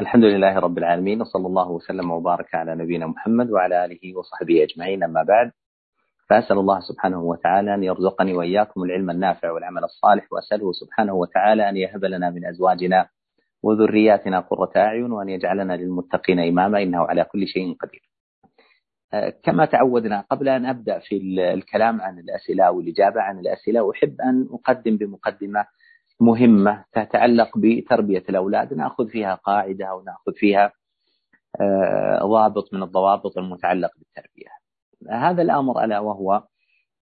الحمد لله رب العالمين وصلى الله وسلم وبارك على نبينا محمد وعلى آله وصحبه أجمعين أما بعد فأسأل الله سبحانه وتعالى أن يرزقني وإياكم العلم النافع والعمل الصالح وأسأله سبحانه وتعالى أن يهب لنا من أزواجنا وذرياتنا قرة أعين وأن يجعلنا للمتقين إماما إنه على كل شيء قدير. كما تعودنا قبل أن أبدأ في الكلام عن الأسئلة والاجابه عن الأسئلة أحب أن أقدم بمقدمة مهمة تتعلق بتربية الأولاد نأخذ فيها قاعدة أو نأخذ فيها آه، ضابط من الضوابط المتعلقة بالتربية. هذا الأمر ألا وهو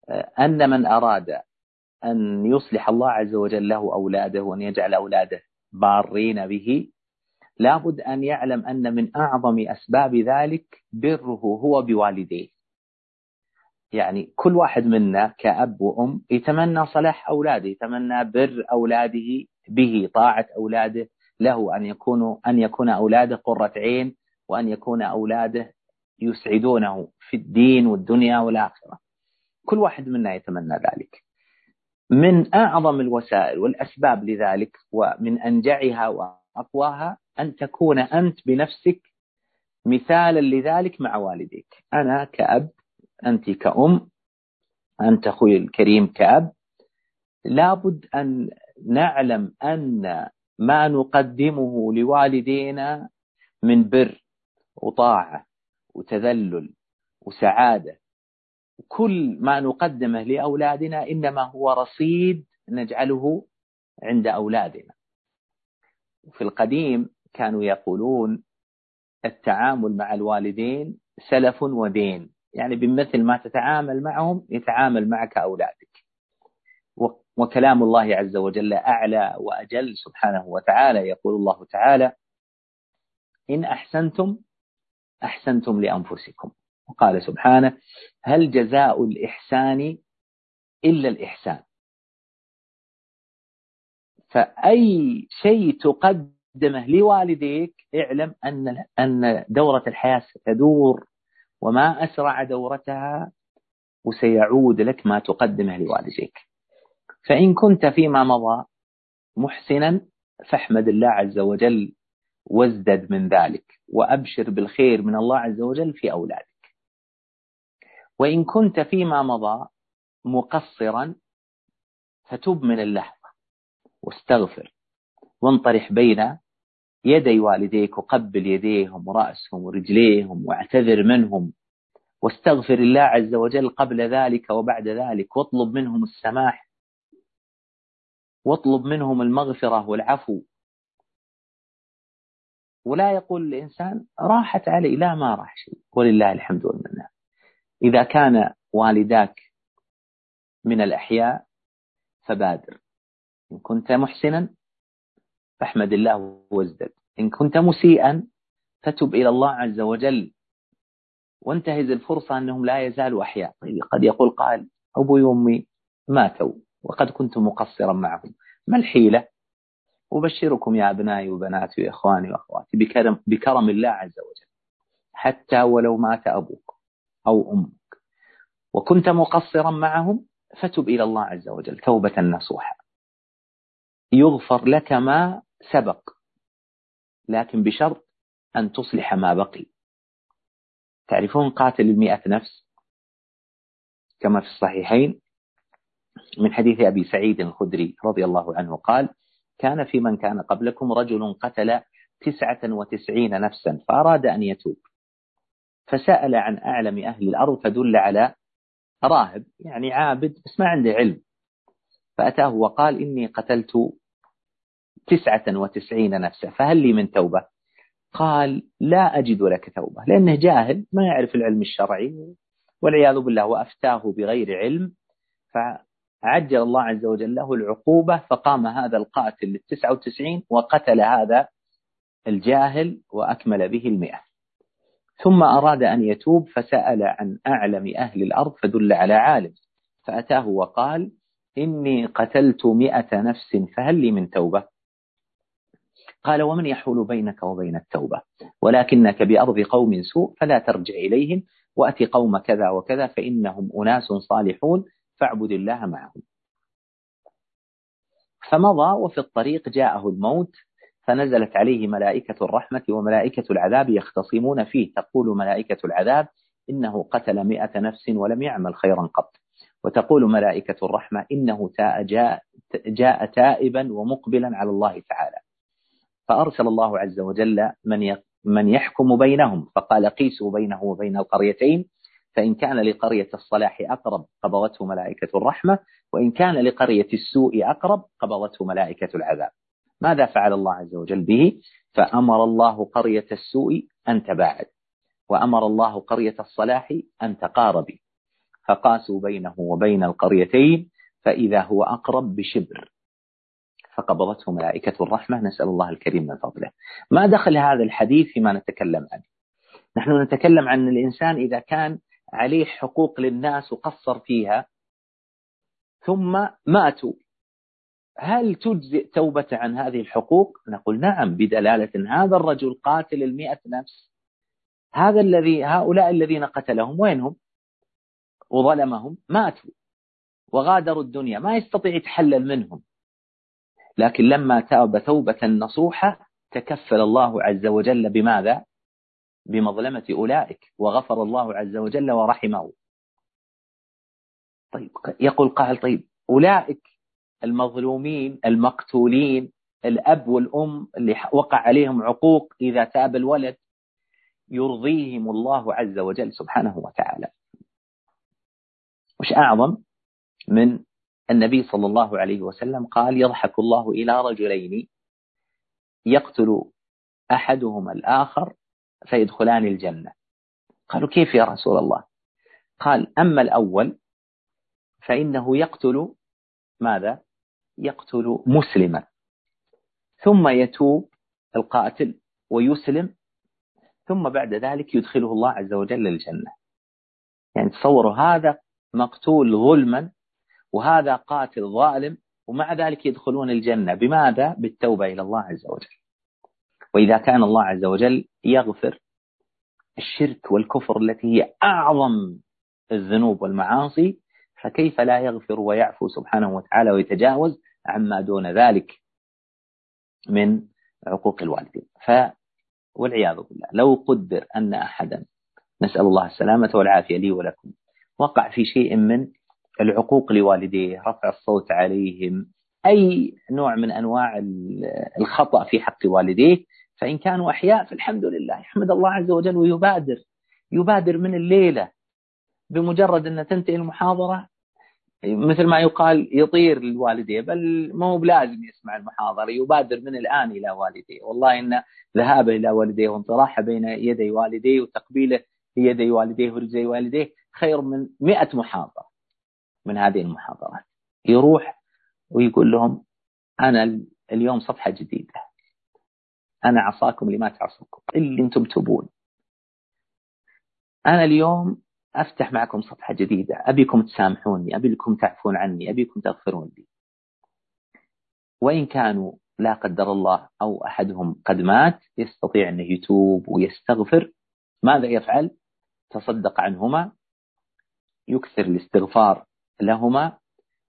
آه، أن من أراد أن يصلح الله عز وجل له أولاده وأن يجعل أولاده بارين به لابد أن يعلم أن من أعظم أسباب ذلك بره هو بوالديه. يعني كل واحد منا كأب وأم يتمنى صلاح أولاده يتمنى بر أولاده به طاعة أولاده له أن يكونوا أن يكون أولاده قرة عين وأن يكون أولاده يسعدونه في الدين والدنيا والآخرة. كل واحد منا يتمنى ذلك. من أعظم الوسائل والأسباب لذلك ومن أنجعها وأقواها أن تكون أنت بنفسك مثالا لذلك مع والديك. أنا كأب أنت كأم أنت أخوي الكريم كأب لابد أن نعلم أن ما نقدمه لوالدينا من بر وطاعة وتذلل وسعادة. كل ما نقدمه لأولادنا إنما هو رصيد نجعله عند أولادنا. في القديم كانوا يقولون التعامل مع الوالدين سلف ودين. يعني بمثل ما تتعامل معهم يتعامل معك أولادك. وكلام الله عز وجل أعلى وأجل سبحانه وتعالى. يقول الله تعالى إن أحسنتم أحسنتم لأنفسكم. وقال سبحانه هل جزاء الإحسان إلا الإحسان؟ فأي شيء تقدمه لوالديك اعلم أن أن دورة الحياة ستدور وما أسرع دورتها وسيعود لك ما تقدمه لوالديك. فإن كنت فيما مضى محسنا فاحمد الله عز وجل وازدد من ذلك وأبشر بالخير من الله عز وجل في أولادك. وإن كنت فيما مضى مقصرا فتب من اللحظة واستغفر وانطرح بين يدي والديك وقبل يديهم ورأسهم ورجليهم واعتذر منهم واستغفر الله عز وجل قبل ذلك وبعد ذلك واطلب منهم السماح واطلب منهم المغفرة والعفو. ولا يقول الإنسان راحت علي لا ما راح شيء. ولله الحمد والمنة إذا كان والداك من الأحياء فبادر. إن كنت محسنا فاحمد الله وازدد. إن كنت مسيئا فتب إلى الله عز وجل. وانتهز الفرصة أنهم لا يزالوا أحياء. طيب قد يقول قائل أبوي وأمي ماتوا وقد كنت مقصرا معهم ما الحيلة؟ أبشركم يا أبنائي وبناتي وإخواني وأخواتي بكرم, بكرم الله عز وجل. حتى ولو مات أبوك أو أمك وكنت مقصرا معهم فتب إلى الله عز وجل توبة نصوحة يغفر لك ما سبق لكن بشرط أن تصلح ما بقي. تعرفون قاتل المئة نفس؟ كما في الصحيحين من حديث أبي سعيد الخدري رضي الله عنه قال كان في من كان قبلكم رجل قتل تسعة وتسعين نفسا فأراد أن يتوب. فسأل عن أعلم أهل الأرض فدل على راهب يعني عابد بس ما عنده علم. فأتاه وقال إني قتلت تسعة وتسعين نفسا فهل لي من توبة؟ قال لا أجد لك توبة لأنه جاهل ما يعرف العلم الشرعي والعياذ بالله وأفتاه بغير علم فعجل الله عز وجل له العقوبة فقام هذا القاتل للتسعة وتسعين وقتل هذا الجاهل وأكمل به المئة. ثم أراد أن يتوب فسأل عن أعلم أهل الأرض فدل على عالم فأتاه وقال إني قتلت مئة نفس فهل لي من توبة؟ قال ومن يحول بينك وبين التوبة؟ ولكنك بأرض قوم سوء فلا ترجع إليهم وأتي قوم كذا وكذا فإنهم أناس صالحون فاعبد الله معهم. فمضى وفي الطريق جاءه الموت فنزلت عليه ملائكة الرحمة وملائكة العذاب يختصمون فيه. تقول ملائكة العذاب إنه قتل مئة نفس ولم يعمل خيرا قط. وتقول ملائكة الرحمة إنه جاء, جاء تائبا ومقبلا على الله تعالى. فأرسل الله عز وجل من من يحكم بينهم. فقال قيسوا بينه وبين القريتين فإن كان لقرية الصلاح أقرب قبضته ملائكة الرحمة وإن كان لقرية السوء أقرب قبضته ملائكة العذاب. ماذا فعل الله عز وجل به؟ فأمر الله قرية السوء أن تباعد وأمر الله قرية الصلاح أن تقاربي فقاسوا بينه وبين القريتين فإذا هو أقرب بشبر. فقبضته ملائكة الرحمة. نسأل الله الكريم من فضله. ما دخل هذا الحديث فيما نتكلم عنه؟ نحن نتكلم عن الإنسان إذا كان عليه حقوق للناس وقصر فيها ثم ماتوا. هل تجزئ توبة عن هذه الحقوق؟ نقول نعم بدلالة هذا الرجل قاتل المئة نفس. هذا الذي هؤلاء الذين قتلهم وينهم؟ وظلمهم؟ ماتوا. وغادروا الدنيا. ما يستطيع يتحلل منهم. لكن لما تاب توبة نصوحة تكفل الله عز وجل بماذا؟ بمظلمة أولئك وغفر الله عز وجل ورحمه طيب يقول قائل طيب أولئك المظلومين المقتولين الأب والأم اللي وقع عليهم عقوق إذا تاب الولد يرضيهم الله عز وجل سبحانه وتعالى وش أعظم من النبي صلى الله عليه وسلم قال يضحك الله إلى رجلين يقتل أحدهما الآخر فيدخلان الجنة. قالوا كيف يا رسول الله؟ قال أما الأول فإنه يقتل ماذا؟ يقتل مسلما ثم يتوب القاتل ويسلم ثم بعد ذلك يدخله الله عز وجل الجنة. يعني تصوروا هذا مقتول ظلما وهذا قاتل ظالم ومع ذلك يدخلون الجنة. بماذا؟ بالتوبة إلى الله عز وجل. وإذا كان الله عز وجل يغفر الشرك والكفر التي هي أعظم الذنوب والمعاصي فكيف لا يغفر ويعفو سبحانه وتعالى ويتجاوز عما دون ذلك من عقوق الوالدين؟ ف والعياذ بالله. لو قدر أن أحدا نسأل الله السلامة والعافية لي ولكم وقع في شيء من العقوق لوالديه رفع الصوت عليهم أي نوع من أنواع الخطأ في حق والديه فإن كانوا أحياء فالحمد لله. يحمد الله عز وجل ويبادر يبادر من الليلة بمجرد أن تنتهي المحاضرة. مثل ما يقال يطير لوالديه بل ما هو بلازم يسمع المحاضرة يبادر من الآن إلى والديه. والله إن ذهابه إلى والديه وانطراحه بين يدي والديه وتقبيله ليدي والديه ورجلي والديه خير من مئة محاضرة. من هذه المحاضرات. يروح ويقول لهم أنا اليوم صفحة جديدة. أنا عصاكم لما تعصوكم اللي أنتم تبون. أنا اليوم أفتح معكم صفحة جديدة. أبيكم تسامحوني. أبيكم تعفون عني. أبيكم تغفرون لي. وإن كانوا لا قدر الله أو أحدهم قد مات يستطيع أنه يتوب ويستغفر. ماذا يفعل؟ تصدق عنهما. يكثر الاستغفار لهما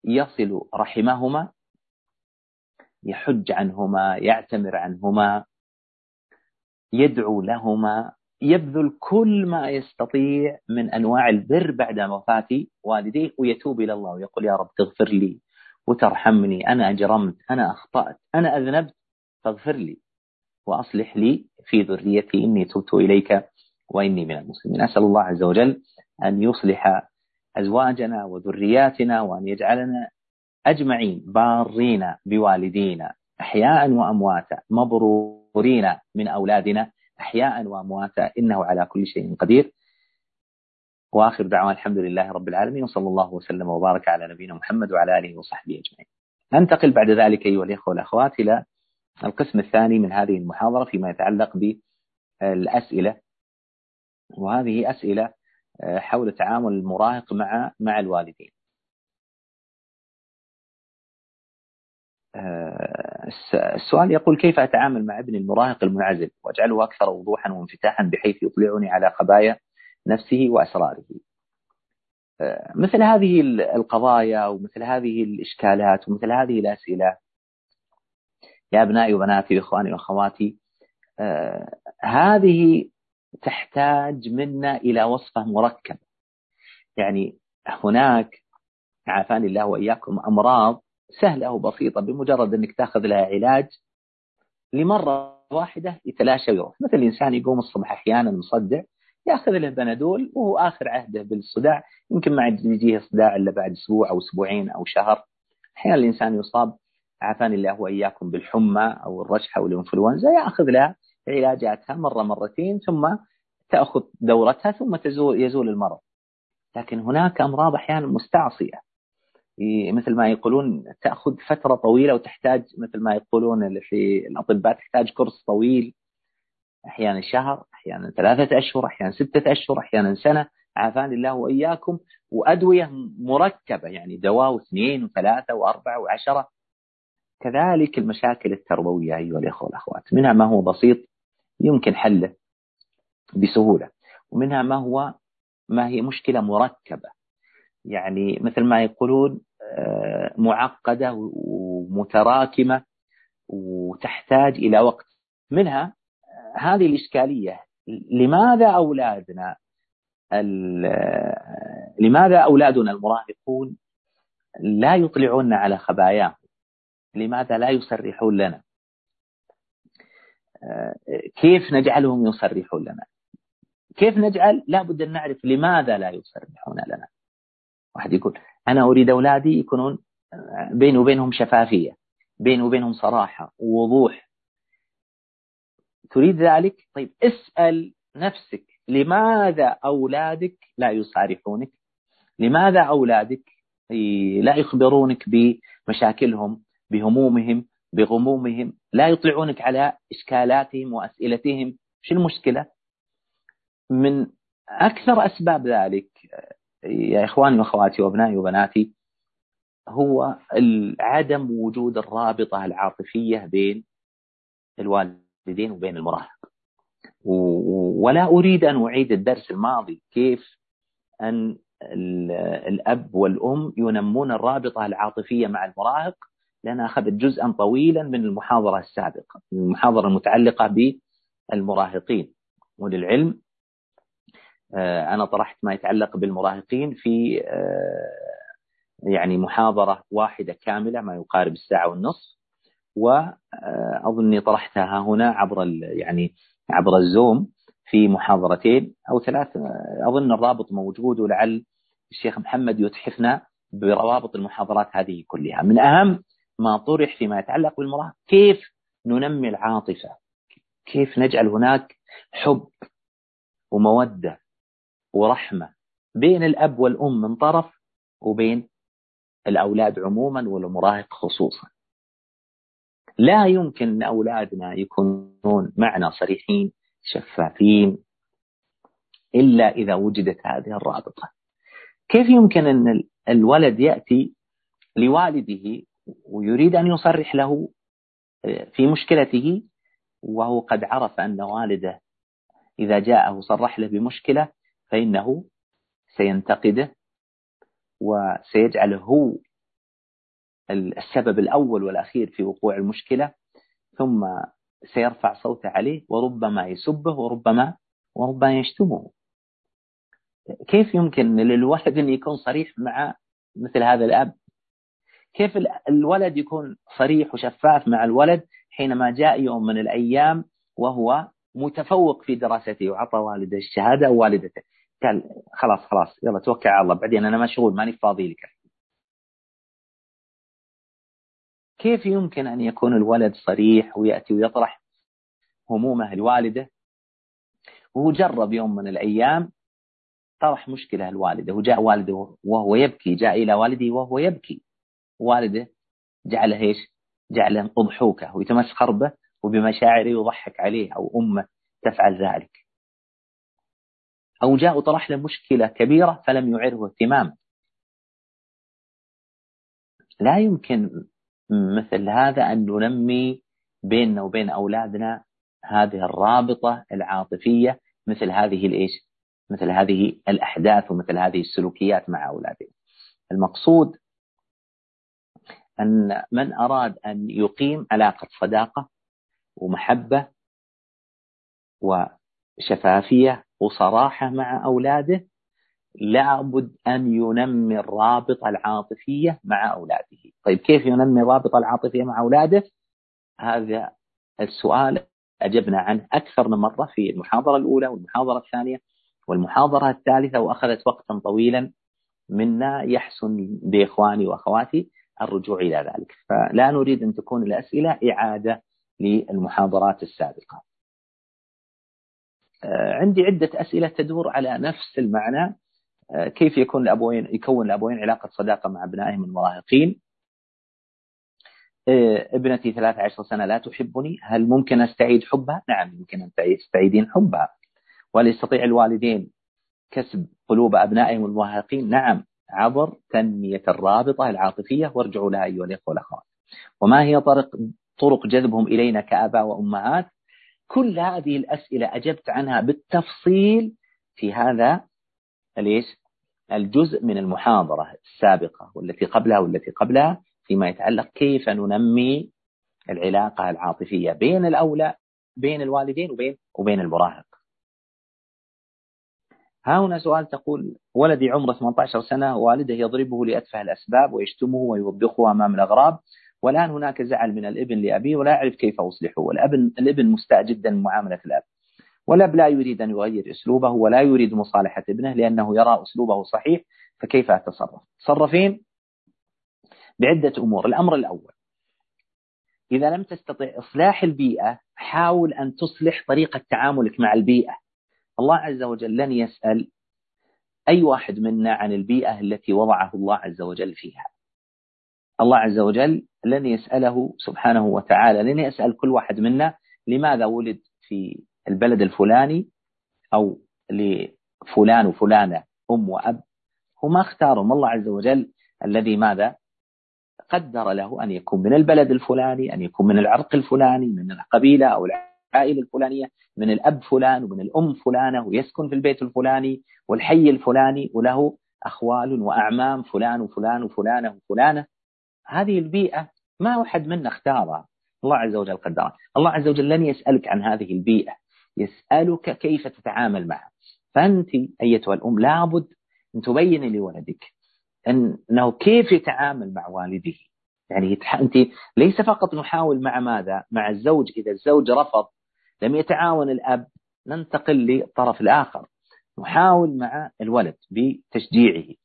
يصل رحمهما يحج عنهما يعتمر عنهما يدعو لهما يبذل كل ما يستطيع من أنواع البر بعد وفاة والديه ويتوب إلى الله ويقول يا رب تغفر لي وترحمني أنا أجرمت أنا أخطأت أنا أذنبت فاغفر لي وأصلح لي في ذريتي إني تبت إليك وإني من المسلمين. أسأل الله عز وجل أن يصلح أزواجنا وذرياتنا وأن يجعلنا أجمعين بارين بوالدينا أحياء وأمواتا مبرورين من أولادنا أحياء وأمواتا إنه على كل شيء قدير. وآخر دعوان الحمد لله رب العالمين وصلى الله وسلم وبارك على نبينا محمد وعلى آله وصحبه أجمعين. ننتقل بعد ذلك أيها الإخوة والأخوات إلى القسم الثاني من هذه المحاضرة فيما يتعلق بالأسئلة. وهذه أسئلة آه، حول تعامل المراهق مع مع الوالدين. آه، السؤال يقول كيف أتعامل مع ابني المراهق المنعزل وأجعله أكثر وضوحا وانفتاحا بحيث يطلعني على خبايا نفسه وأسراره؟ آه، مثل هذه القضايا ومثل هذه الإشكالات ومثل هذه الأسئلة. يا أبنائي وبناتي وإخواني وأخواتي آه هذه تحتاج منا إلى وصفة مركبة. يعني هناك عافاني الله وإياكم أمراض سهلة وبسيطة بمجرد أنك تأخذ لها علاج لمرة واحدة يتلاشى ويروح مثل الإنسان يقوم الصبح أحيانا مصدع يأخذ له بنادول وهو آخر عهده بالصداع. يمكن ما يجيه صداع إلا بعد أسبوع أو أسبوعين أو شهر. أحيانا الإنسان يصاب عافاني الله وإياكم بالحمى أو الرشحة أو الإنفلونزا يأخذ لها علاجاتها مرة مرتين ثم تأخذ دورتها ثم تزول يزول المرض. لكن هناك أمراض أحيانا مستعصية. مثل ما يقولون تأخذ فترة طويلة وتحتاج مثل ما يقولون في الأطباء تحتاج كورس طويل. أحيانا شهر أحيانا ثلاثة أشهر أحيانا ستة أشهر أحيانا سنة. عافاني الله وإياكم. وأدوية مركبة يعني دواء واثنين وثلاثة وأربعة وعشرة. كذلك المشاكل التربوية أيها الأخوة والأخوات. منها ما هو بسيط يمكن حله بسهولة. ومنها ما هو ما هي مشكلة مركبة. يعني مثل ما يقولون آه، معقدة ومتراكمة وتحتاج إلى وقت. منها آه، هذه الإشكالية. لماذا أولادنا آه، لماذا أولادنا المراهقون لا يطلعون على خباياهم؟ لماذا لا يصرحون لنا؟ كيف نجعلهم يصرحون لنا؟ كيف نجعل؟ لابد أن نعرف لماذا لا يصرحون لنا. واحد يقول أنا أريد أولادي يكونون بيني وبينهم شفافية بيني وبينهم صراحة ووضوح. تريد ذلك؟ طيب اسأل نفسك لماذا أولادك لا يصارحونك؟ لماذا أولادك لا يخبرونك بمشاكلهم بهمومهم؟ بغمومهم لا يطلعونك على إشكالاتهم وأسئلتهم. شو المشكلة؟ من أكثر أسباب ذلك يا إخواني وأخواتي وأبنائي وبناتي هو عدم وجود الرابطة العاطفية بين الوالدين وبين المراهق. ولا أريد أن أعيد الدرس الماضي كيف أن الأب والأم ينمون الرابطة العاطفية مع المراهق لأن أخذت جزءا طويلا من المحاضرة السابقة المحاضرة المتعلقة بالمراهقين. وللعلم آه، أنا طرحت ما يتعلق بالمراهقين في آه، يعني محاضرة واحدة كاملة ما يقارب الساعة والنصف. وأظني آه، طرحتها هنا عبر يعني عبر الزوم في محاضرتين أو ثلاث أظن الرابط موجود ولعل الشيخ محمد يتحفنا بروابط المحاضرات هذه كلها. من أهم ما طرح فيما يتعلق بالمراهق كيف ننمي العاطفة؟ كيف نجعل هناك حب ومودة ورحمة بين الأب والأم من طرف وبين الأولاد عموما والمراهق خصوصا. لا يمكن أن أولادنا يكونون معنا صريحين شفافين إلا إذا وجدت هذه الرابطة. كيف يمكن أن الولد يأتي لوالده ويريد أن يصرح له آه، في مشكلته وهو قد عرف أن والده إذا جاءه صرح له بمشكلة فإنه سينتقده وسيجعله هو السبب الأول والأخير في وقوع المشكلة ثم سيرفع صوته عليه وربما يسبه وربما وربما يشتمه. كيف يمكن للولد أن يكون صريح مع مثل هذا الأب؟ كيف الولد يكون صريح وشفاف مع الولد حينما جاء يوم من الأيام وهو متفوق في دراسته وعطى والده الشهادة أو والدته قال خلاص خلاص يلا توكل على الله. بعدين أنا مشغول ماني فاضي لك. كيف يمكن أن يكون الولد صريح ويأتي ويطرح همومه الوالدة وهو جرب يوم من الأيام طرح مشكلة الوالدة وجاء والده وهو يبكي جاء إلى والده وهو يبكي. والده جعله إيش؟ جعله أضحوكة ويتمسخر به وبمشاعره يضحك عليه أو أمه تفعل ذلك. أو جاء وطرح له مشكلة كبيرة فلم يعره اهتمام. لا يمكن مثل هذا أن ننمي بيننا وبين أولادنا هذه الرابطة العاطفية مثل هذه الإيش مثل هذه الأحداث ومثل هذه السلوكيات مع أولادنا المقصود أن من أراد أن يقيم علاقة صداقة ومحبة وشفافية وصراحة مع أولاده لابد أن ينمي الرابطة العاطفية مع أولاده. طيب كيف ينمي الرابطة العاطفية مع أولاده؟ هذا السؤال أجبنا عنه أكثر من مرة في المحاضرة الأولى والمحاضرة الثانية والمحاضرة الثالثة وأخذت وقتا طويلا منا يحسن بإخواني وأخواتي. الرجوع إلى ذلك. فلا نريد أن تكون الأسئلة إعادة للمحاضرات السابقة. آه، عندي عدة أسئلة تدور على نفس المعنى. آه، كيف يكون الأبوين يكون الأبوين علاقة صداقة مع أبنائهم المراهقين آه، ابنتي 13 سنة لا تحبني. هل ممكن أستعيد حبها؟ نعم يمكن أن تستعيدين حبها. وهل يستطيع الوالدين كسب قلوب أبنائهم المراهقين؟ نعم. عبر تنمية الرابطة العاطفية وارجعوا لها أيها الإخوة والأخوات. وما هي طرق طرق جذبهم إلينا كآباء وأمهات؟ كل هذه الأسئلة أجبت عنها بالتفصيل في هذا ليش الجزء من المحاضرة السابقة والتي قبلها والتي قبلها فيما يتعلق كيف ننمي العلاقة العاطفية بين الأولى بين الوالدين وبين وبين المراهق. ها هنا سؤال تقول ولدي عمره 18 سنة والده يضربه لأتفه الأسباب ويشتمه ويوبخه أمام الأغراب. والآن هناك زعل من الإبن لأبيه ولا يعرف كيف أصلحه. والابن الإبن مستاء جدا من معاملة الأب. والأب لا يريد أن يغير أسلوبه ولا يريد مصالحة ابنه لأنه يرى أسلوبه صحيح فكيف أتصرف؟ تصرفين بعدة أمور. الأمر الأول إذا لم تستطع إصلاح البيئة حاول أن تصلح طريقة تعاملك مع البيئة. الله عز وجل لن يسأل أي واحد منا عن البيئة التي وضعه الله عز وجل فيها. الله عز وجل لن يسأله سبحانه وتعالى لن يسأل كل واحد منا لماذا ولد في البلد الفلاني أو لفلان وفلانة أم وأب. هما اختارهم الله عز وجل الذي ماذا؟ قدر له أن يكون من البلد الفلاني أن يكون من العرق الفلاني من القبيلة أو العائلة الفلانية من الأب فلان ومن الأم فلانة ويسكن في البيت الفلاني والحي الفلاني وله أخوال وأعمام فلان وفلان وفلانة وفلانة. هذه البيئة ما أحد منا اختارها. الله عز وجل قدرها. الله عز وجل لن يسألك عن هذه البيئة. يسألك كيف تتعامل معها. فأنت أيتها الأم لابد أن تبين لولدك أنه كيف يتعامل مع والده. يعني أنت ليس فقط نحاول مع ماذا؟ مع الزوج. إذا الزوج رفض لم يتعاون الأب ننتقل للطرف الآخر. نحاول مع الولد بتشجيعه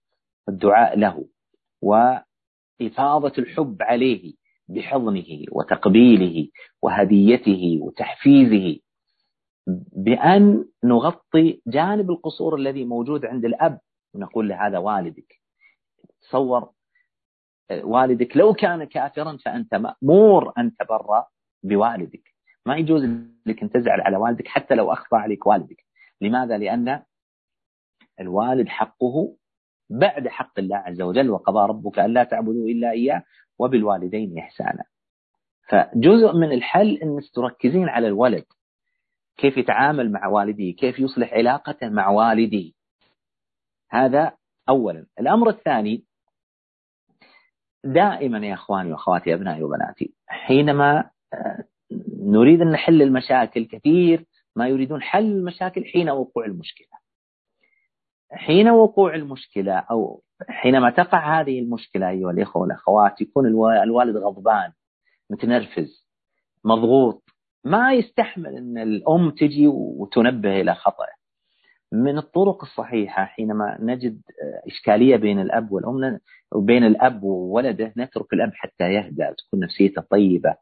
والدعاء له وإفاضة الحب عليه بحضنه وتقبيله وهديته وتحفيزه بأن نغطي جانب القصور الذي موجود عند الأب. ونقول له هذا والدك. تصور والدك لو كان كافرا فأنت مأمور أن تبر بوالدك. ما يجوز لك أن تزعل على والدك حتى لو أخطأ عليك والدك. لماذا؟ لأن الوالد حقه بعد حق الله عز وجل وقضى ربك ألا تعبدوا إلا إياه وبالوالدين إحسانا. فجزء من الحل أنك تركزين على الولد. كيف يتعامل مع والده كيف يصلح علاقته مع والده هذا أولا. الأمر الثاني دائما يا أخواني وأخواتي أبنائي وبناتي حينما آه، نريد أن نحل المشاكل كثير ما يريدون حل المشاكل حين وقوع المشكلة. حين وقوع المشكلة أو حينما تقع هذه المشكلة أيها الإخوة والأخوات يكون الوالد غضبان متنرفز مضغوط ما يستحمل أن الأم تجي وتنبه إلى خطأ. من الطرق الصحيحة حينما نجد إشكالية بين الأب والأم وبين الأب وولده نترك الأب حتى يهدأ تكون نفسيته طيبة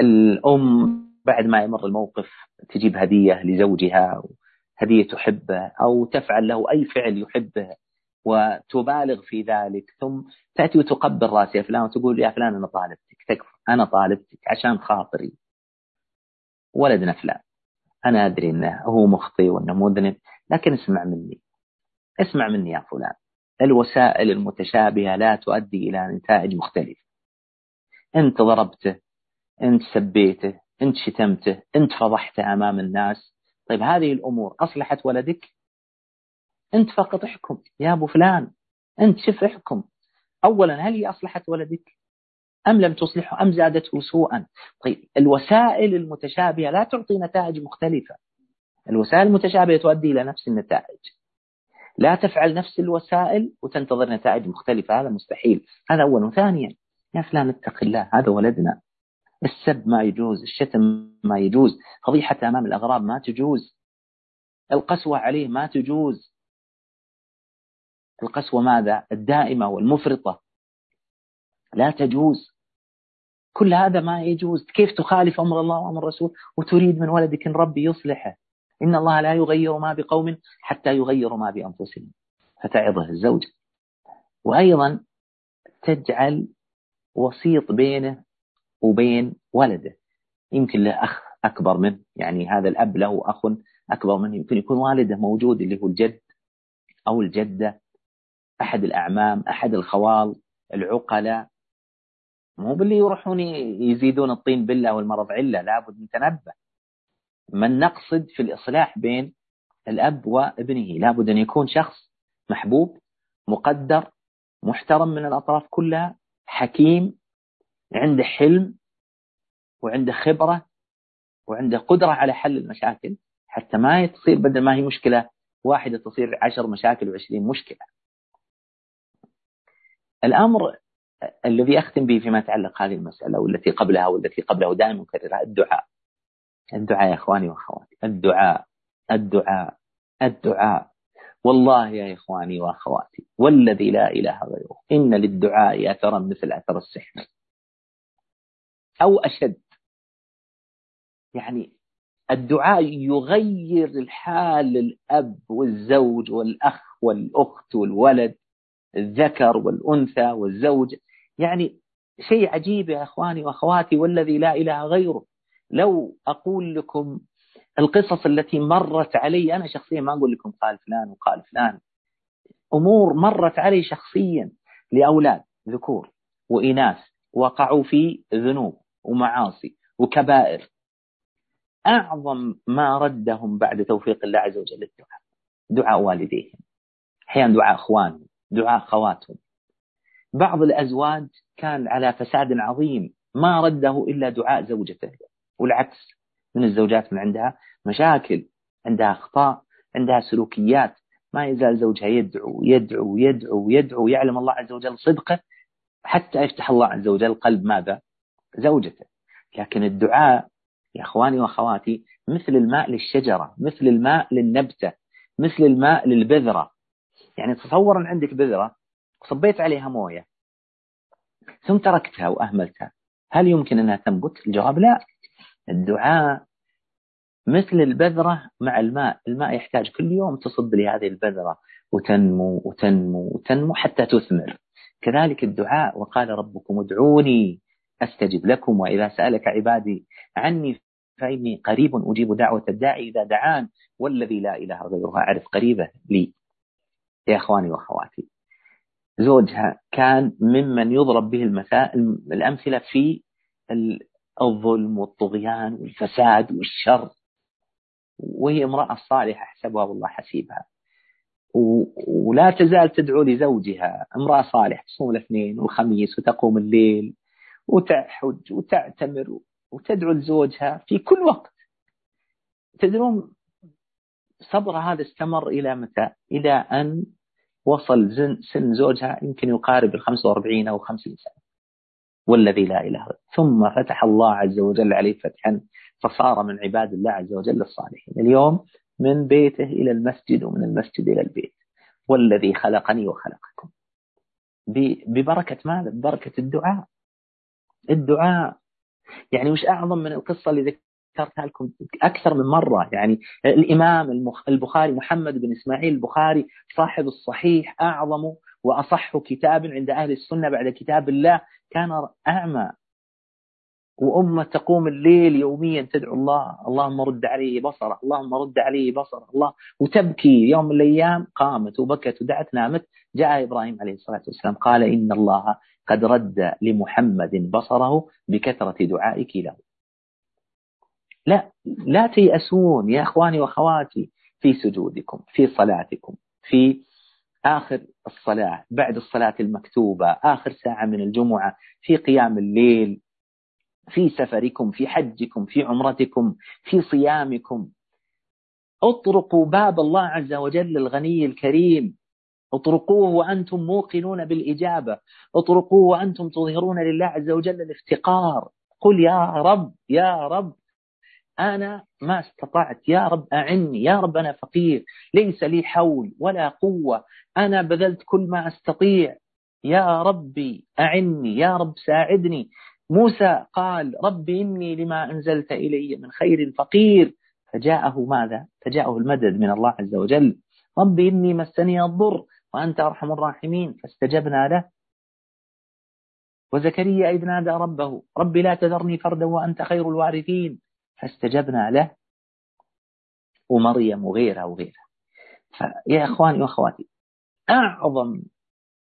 الأم بعد ما يمر الموقف تجيب هدية لزوجها هدية تحبه أو تفعل له أي فعل يحبه وتبالغ في ذلك ثم تأتي وتقبل رأس يا فلان وتقول يا فلان أنا طالبتك تكفى أنا طالبتك عشان خاطري. ولدنا فلان أنا أدري أنه هو مخطي وأنه مذنب لكن اسمع مني اسمع مني يا فلان. الوسائل المتشابهة لا تؤدي إلى نتائج مختلفة. أنت ضربته أنت سبيته أنت شتمته أنت فضحته أمام الناس. طيب هذه الأمور أصلحت ولدك؟ أنت فقط احكم يا أبو فلان أنت شف احكم. أولا هل هي أصلحت ولدك؟ أم لم تصلحه؟ أم زادته سوءا؟ طيب الوسائل المتشابهة لا تعطي نتائج مختلفة. الوسائل المتشابهة تؤدي إلى نفس النتائج. لا تفعل نفس الوسائل وتنتظر نتائج مختلفة هذا مستحيل. هذا أولا. ثانيا يا فلان اتق الله هذا ولدنا. السب ما يجوز الشتم ما يجوز فضيحة أمام الأغراب ما تجوز القسوة عليه ما تجوز. القسوة ماذا؟ الدائمة والمفرطة لا تجوز. كل هذا ما يجوز. كيف تخالف أمر الله وأمر الرسول؟ وتريد من ولدك أن ربي يصلحه. إن الله لا يغير ما بقوم حتى يغيروا ما بأنفسهم. فتعظه الزوج. وأيضا تجعل وسيط بينه وبين ولده. يمكن له أخ أكبر منه يعني هذا الأب له أخ أكبر منه يمكن يكون والده موجود اللي هو الجد أو الجدة أحد الأعمام أحد الخوال العقلاء. مو باللي يروحون يزيدون الطين بلة والمرض علة لابد نتنبه من نقصد في الإصلاح بين الأب وابنه لابد أن يكون شخص محبوب مقدر محترم من الأطراف كلها حكيم عنده حلم وعنده خبرة وعنده قدرة على حل المشاكل حتى ما تصير بدل ما هي مشكلة واحدة تصير عشر مشاكل وعشرين مشكلة. الأمر الذي أختم به فيما يتعلق هذه المسألة والتي قبلها والتي قبلها ودائما أكررها الدعاء. الدعاء يا إخواني وأخواتي الدعاء الدعاء الدعاء. والله يا إخواني وأخواتي والذي لا إله غيره إن للدعاء أثرا مثل أثر السحر. أو أشد. يعني الدعاء يغير الحال الأب والزوج والأخ والأخت والولد الذكر والأنثى والزوج. يعني شيء عجيب يا أخواني وأخواتي والذي لا إله غيره. لو أقول لكم القصص التي مرت علي أنا شخصيا ما أقول لكم قال فلان وقال فلان. أمور مرت علي شخصيا لأولاد ذكور وإناث وقعوا في ذنوب. ومعاصي وكبائر. أعظم ما ردهم بعد توفيق الله عز وجل الدعاء دعاء والديهم. أحيانا دعاء أخوانهم دعاء خواتهم بعض الأزواج كان على فساد عظيم ما رده إلا دعاء زوجته. والعكس من الزوجات من عندها مشاكل عندها أخطاء عندها سلوكيات. ما يزال زوجها يدعو يدعو يدعو يدعو يعلم الله عز وجل صدقه حتى يفتح الله عز وجل قلب ماذا؟ زوجته. لكن الدعاء يا إخواني وأخواتي مثل الماء للشجرة مثل الماء للنبتة مثل الماء للبذرة. يعني تصور ان عندك بذرة صبيت عليها موية ثم تركتها وأهملتها هل يمكن أنها تنبت؟ الجواب لا. الدعاء مثل البذرة مع الماء. الماء يحتاج كل يوم تصب لهذه البذرة وتنمو وتنمو وتنمو حتى تثمر. كذلك الدعاء وقال ربكم ادعوني أستجب لكم وإذا سألك عبادي عني فإني قريب أجيب دعوة الداعي. إذا دعان والذي لا إله غيره أعرف قريبه لي. يا أخواني وأخواتي زوجها كان ممن يضرب به المثال الأمثلة في الظلم والطغيان والفساد والشر. وهي امرأة صالحة حسبها والله حسيبها. ولا تزال تدعو لزوجها امرأة صالحة تصوم الاثنين والخميس وتقوم الليل. وتحج وتعتمر وتدعو لزوجها في كل وقت. تدرون صبر هذا استمر إلى متى؟ إلى أن وصل سن زوجها يمكن يقارب ال 45 أو 50 سنة. والذي لا إله إلا ثم فتح الله عز وجل عليه فتحا فصار من عباد الله عز وجل الصالحين. اليوم من بيته إلى المسجد ومن المسجد إلى البيت. والذي خلقني وخلقكم. ببركة ماذا؟ ببركة الدعاء. الدعاء. يعني مش أعظم من القصة اللي ذكرتها لكم أكثر من مرة. يعني الإمام البخاري محمد بن إسماعيل البخاري صاحب الصحيح أعظم وأصح كتاب عند أهل السنة بعد كتاب الله. كان أعمى. وأمة تقوم الليل يوميا تدعو الله. اللهم رد عليه بصره. اللهم رد عليه بصره. الله. وتبكي. يوم من الأيام قامت وبكت ودعت نامت. جاء إبراهيم عليه الصلاة والسلام قال إن الله قد رد لمحمد بصره بكثرة دعائك له. لا لا تيأسون يا أخواني وأخواتي في سجودكم في صلاتكم في آخر الصلاة بعد الصلاة المكتوبة آخر ساعة من الجمعة في قيام الليل في سفركم في حجكم في عمرتكم في صيامكم. اطرقوا باب الله عز وجل الغني الكريم. اطرقوه وأنتم موقنون بالإجابة. اطرقوه وأنتم تظهرون لله عز وجل الافتقار. قل يا رب يا رب أنا ما استطعت. يا رب أعني يا رب أنا فقير. ليس لي حول ولا قوة. أنا بذلت كل ما أستطيع. يا ربي أعني يا رب ساعدني. موسى قال رب إني لما أنزلت إلي من خير فقير. فجاءه ماذا؟ فجاءه المدد من الله عز وجل. رب إني مسني الضر. وأنت أرحم الراحمين فاستجبنا له. وزكريا إذ نادى ربه رب لا تذرني فردا وأنت خير الوارثين. فاستجبنا له. ومريم وغيرها وغيرها. فيا إخواني وأخواتي أعظم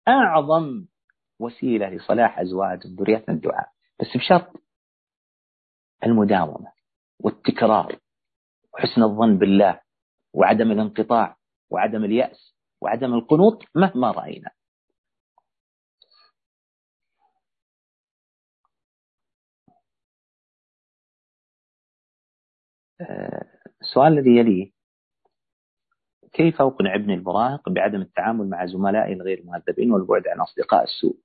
أعظم وسيلة لصلاح أزواج ذريتنا الدعاء بس بشرط المداومة والتكرار وحسن الظن بالله وعدم الانقطاع وعدم اليأس. وعدم القنوط مهما رأينا. السؤال الذي يليه كيف أقنع ابني المراهق بعدم التعامل مع زملائي الغير مهذبين والبعد عن أصدقاء السوء؟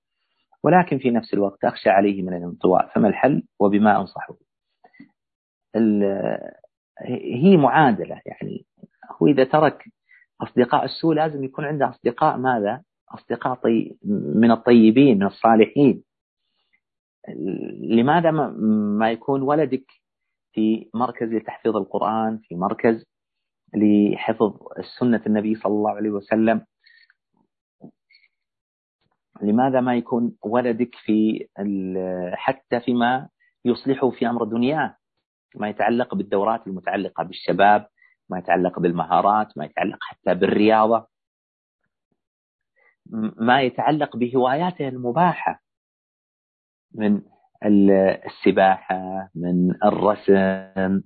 ولكن في نفس الوقت أخشى عليه من الانطواء فما الحل؟ وبما أنصحه. هي معادلة يعني هو إذا ترك أصدقاء السوء لازم يكون عنده أصدقاء ماذا؟ أصدقاء طي من الطيبين من الصالحين. لماذا ما يكون ولدك في مركز لتحفيظ القرآن في مركز لحفظ سنة النبي صلى الله عليه وسلم؟ لماذا ما يكون ولدك في حتى فيما يصلحه في أمر دنياه؟ ما يتعلق بالدورات المتعلقة بالشباب ما يتعلق بالمهارات ما يتعلق حتى بالرياضة. ما يتعلق بهواياته المباحة. من السباحة من الرسم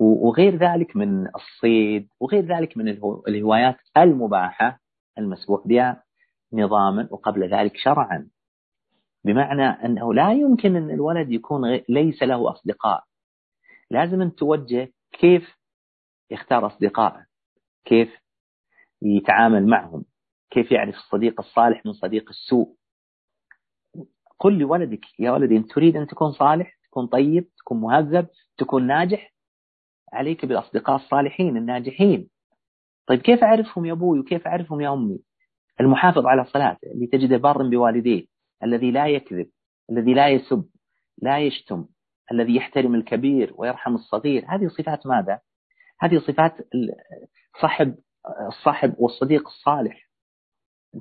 وغير ذلك من الصيد وغير ذلك من الهوايات المباحة. المسبوح بها نظاما وقبل ذلك شرعا. بمعنى أنه لا يمكن أن الولد يكون ليس له أصدقاء. لازم أن توجه كيف يختار أصدقائه. كيف؟ يتعامل معهم. كيف يعرف الصديق الصالح من صديق السوء؟ قل لولدك يا ولدي أنت تريد أن تكون صالح تكون طيب تكون مهذب تكون ناجح عليك بالأصدقاء الصالحين الناجحين. طيب كيف أعرفهم يا أبوي وكيف أعرفهم يا أمي؟ المحافظ على صلاته اللي تجده بار بوالديه الذي لا يكذب الذي لا يسب لا يشتم الذي يحترم الكبير ويرحم الصغير. هذه صفات ماذا؟ هذه صفات صاحب الصاحب والصديق الصالح.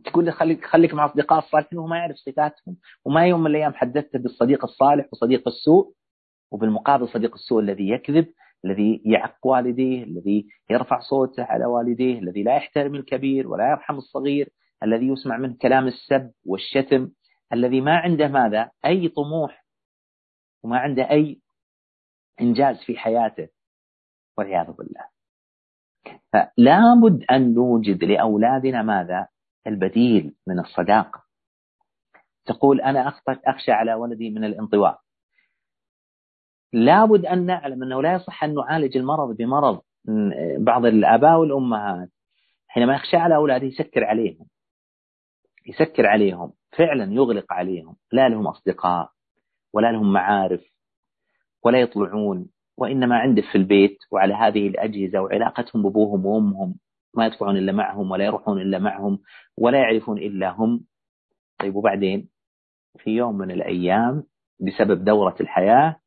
تقول لي خليك خليك مع أصدقاء الصالحين وهو ما يعرف صفاتهم وما يوم من الأيام حدثته بالصديق الصالح وصديق السوء وبالمقابل صديق السوء الذي يكذب الذي يعق والديه الذي يرفع صوته على والديه الذي لا يحترم الكبير ولا يرحم الصغير الذي يسمع منه كلام السب والشتم الذي ما عنده ماذا؟ أي طموح وما عنده أي إنجاز في حياته. والعياذ بالله. فلا بد أن نوجد لأولادنا ماذا؟ البديل من الصداقة تقول أنا أخشى على ولدي من الانطواء. لابد أن نعلم أنه لا يصح أن نعالج المرض بمرض بعض الآباء والأمهات. حينما يخشى على أولاده يسكر عليهم. يسكر عليهم. فعلا يغلق عليهم. لا لهم أصدقاء ولا لهم معارف ولا يطلعون. وإنما عنده في البيت وعلى هذه الأجهزة وعلاقتهم بأبوهم وأمهم ما يطلعون إلا معهم ولا يروحون إلا معهم ولا يعرفون إلا هم. طيب وبعدين في يوم من الأيام بسبب دورة الحياة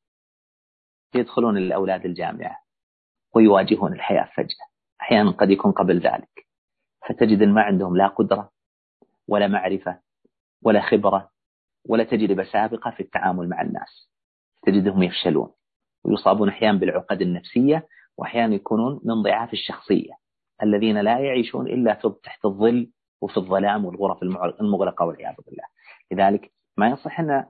يدخلون الأولاد الجامعة ويواجهون الحياة فجأة. أحيانا قد يكون قبل ذلك. فتجد ما عندهم لا قدرة ولا معرفة ولا خبرة ولا تجربة سابقة في التعامل مع الناس. تجدهم يفشلون. ويصابون أحيانا بالعقد النفسية وأحيانا يكونون من ضعاف الشخصية الذين لا يعيشون إلا تحت الظل وفي الظلام والغرف المغلقة والعياذ بالله. لذلك ما يصح أن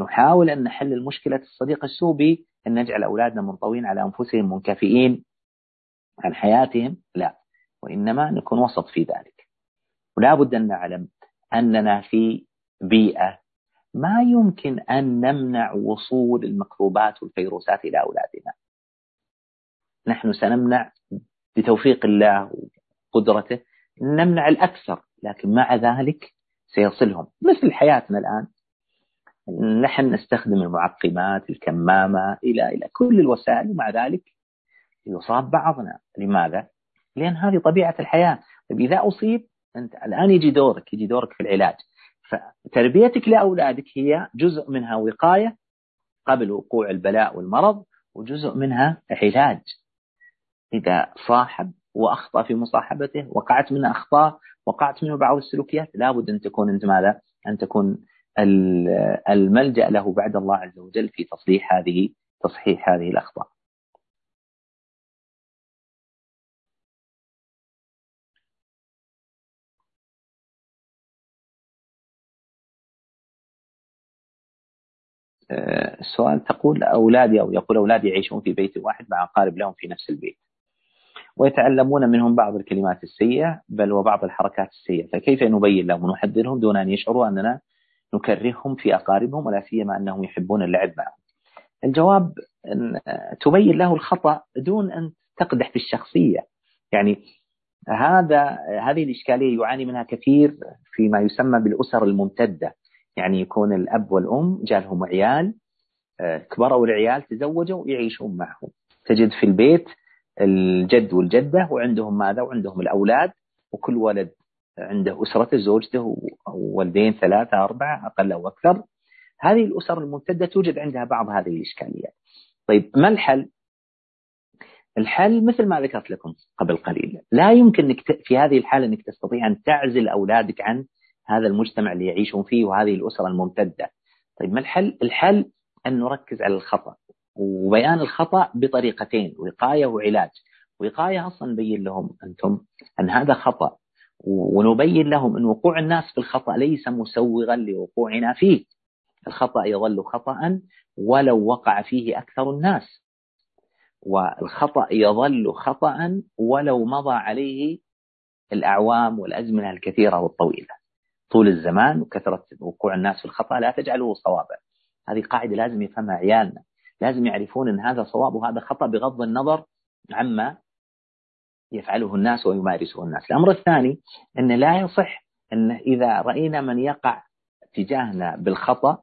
نحاول أن نحل المشكلة الصديق السوء بأن نجعل أولادنا منطوين على أنفسهم منكفئين عن حياتهم لا وإنما نكون وسط في ذلك. ولا بد أن نعلم أننا في بيئة ما يمكن أن نمنع وصول الميكروبات والفيروسات إلى أولادنا. نحن سنمنع بتوفيق الله وقدرته نمنع الأكثر لكن مع ذلك سيصلهم. مثل حياتنا الآن نحن نستخدم المعقمات الكمامة إلى إلى كل الوسائل ومع ذلك يصاب بعضنا. لماذا؟ لأن هذه طبيعة الحياة. طيب إذا أصيب أنت الآن يجي دورك يجي دورك في العلاج. فتربيتك لأولادك هي جزء منها وقاية قبل وقوع البلاء والمرض وجزء منها علاج إذا صاحب وأخطأ في مصاحبته وقعت منه أخطاء وقعت منه بعض السلوكيات لابد أن تكون أنت ماذا؟ أن تكون الملجأ له بعد الله عز وجل في تصحيح هذه تصحيح هذه الأخطاء السؤال تقول أولادي أو يقول أولادي يعيشون في بيت واحد مع أقارب لهم في نفس البيت. ويتعلمون منهم بعض الكلمات السيئة بل وبعض الحركات السيئة. فكيف نبين لهم ونحذرهم دون أن يشعروا أننا نكرههم في أقاربهم ولا سيما أنهم يحبون اللعب معهم؟ الجواب أن تبين له الخطأ دون أن تقدح في الشخصية. يعني هذا هذه الإشكالية يعاني منها كثير فيما يسمى بالأسر الممتدة. يعني يكون الأب والأم جالهم عيال كبروا العيال تزوجوا يعيشون معهم. تجد في البيت الجد والجدة وعندهم ماذا؟ وعندهم الأولاد وكل ولد عنده أسرته زوجته وولدين ثلاثة أربعة أقل أو أكثر. هذه الأسر الممتدة توجد عندها بعض هذه الإشكاليات. طيب ما الحل؟ الحل مثل ما ذكرت لكم قبل قليل لا يمكن في هذه الحالة أنك تستطيع أن تعزل أولادك عن هذا المجتمع اللي يعيشون فيه وهذه الأسرة الممتدة. طيب ما الحل؟ الحل أن نركز على الخطأ وبيان الخطأ بطريقتين وقاية وعلاج. وقاية أصلا نبين لهم أنتم أن هذا خطأ ونبين لهم أن وقوع الناس في الخطأ ليس مسوغا لوقوعنا فيه. الخطأ يظل خطأ ولو وقع فيه أكثر الناس. والخطأ يظل خطأ ولو مضى عليه الأعوام والأزمنة الكثيرة والطويلة. طول الزمان وكثرة وقوع الناس في الخطأ لا تجعله صوابا. هذه قاعدة لازم يفهمها عيالنا. لازم يعرفون أن هذا صواب وهذا خطأ بغض النظر عما يفعله الناس ويمارسه الناس. الأمر الثاني أن لا يصح أن إذا رأينا من يقع تجاهنا بالخطأ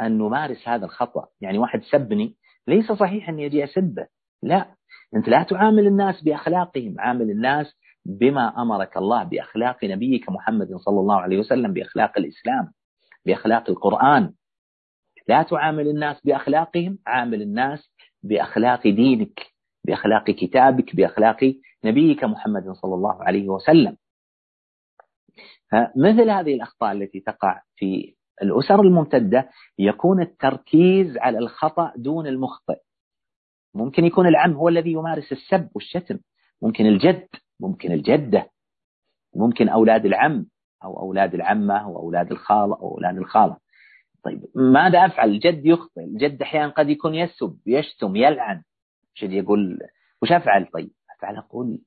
أن نمارس هذا الخطأ. يعني واحد سبني ليس صحيح أن يجي أسبه. لا. أنت لا تعامل الناس بأخلاقهم عامل الناس بما أمرك الله بأخلاق نبيك محمد صلى الله عليه وسلم بأخلاق الإسلام بأخلاق القرآن. لا تعامل الناس بأخلاقهم عامل الناس بأخلاق دينك بأخلاق كتابك بأخلاق نبيك محمد صلى الله عليه وسلم. فمثل هذه الأخطاء التي تقع في الأسر الممتدة يكون التركيز على الخطأ دون المخطئ. ممكن يكون العم هو الذي يمارس السب والشتم ممكن الجد ممكن الجدة ممكن أولاد العم أو أولاد العمة أو أولاد الخالة أو أولاد الخالة. طيب ماذا أفعل؟ الجد يخطئ الجد أحيانا قد يكون يسب يشتم يلعن. شد يقول؟ وش أفعل؟ طيب أفعل أقول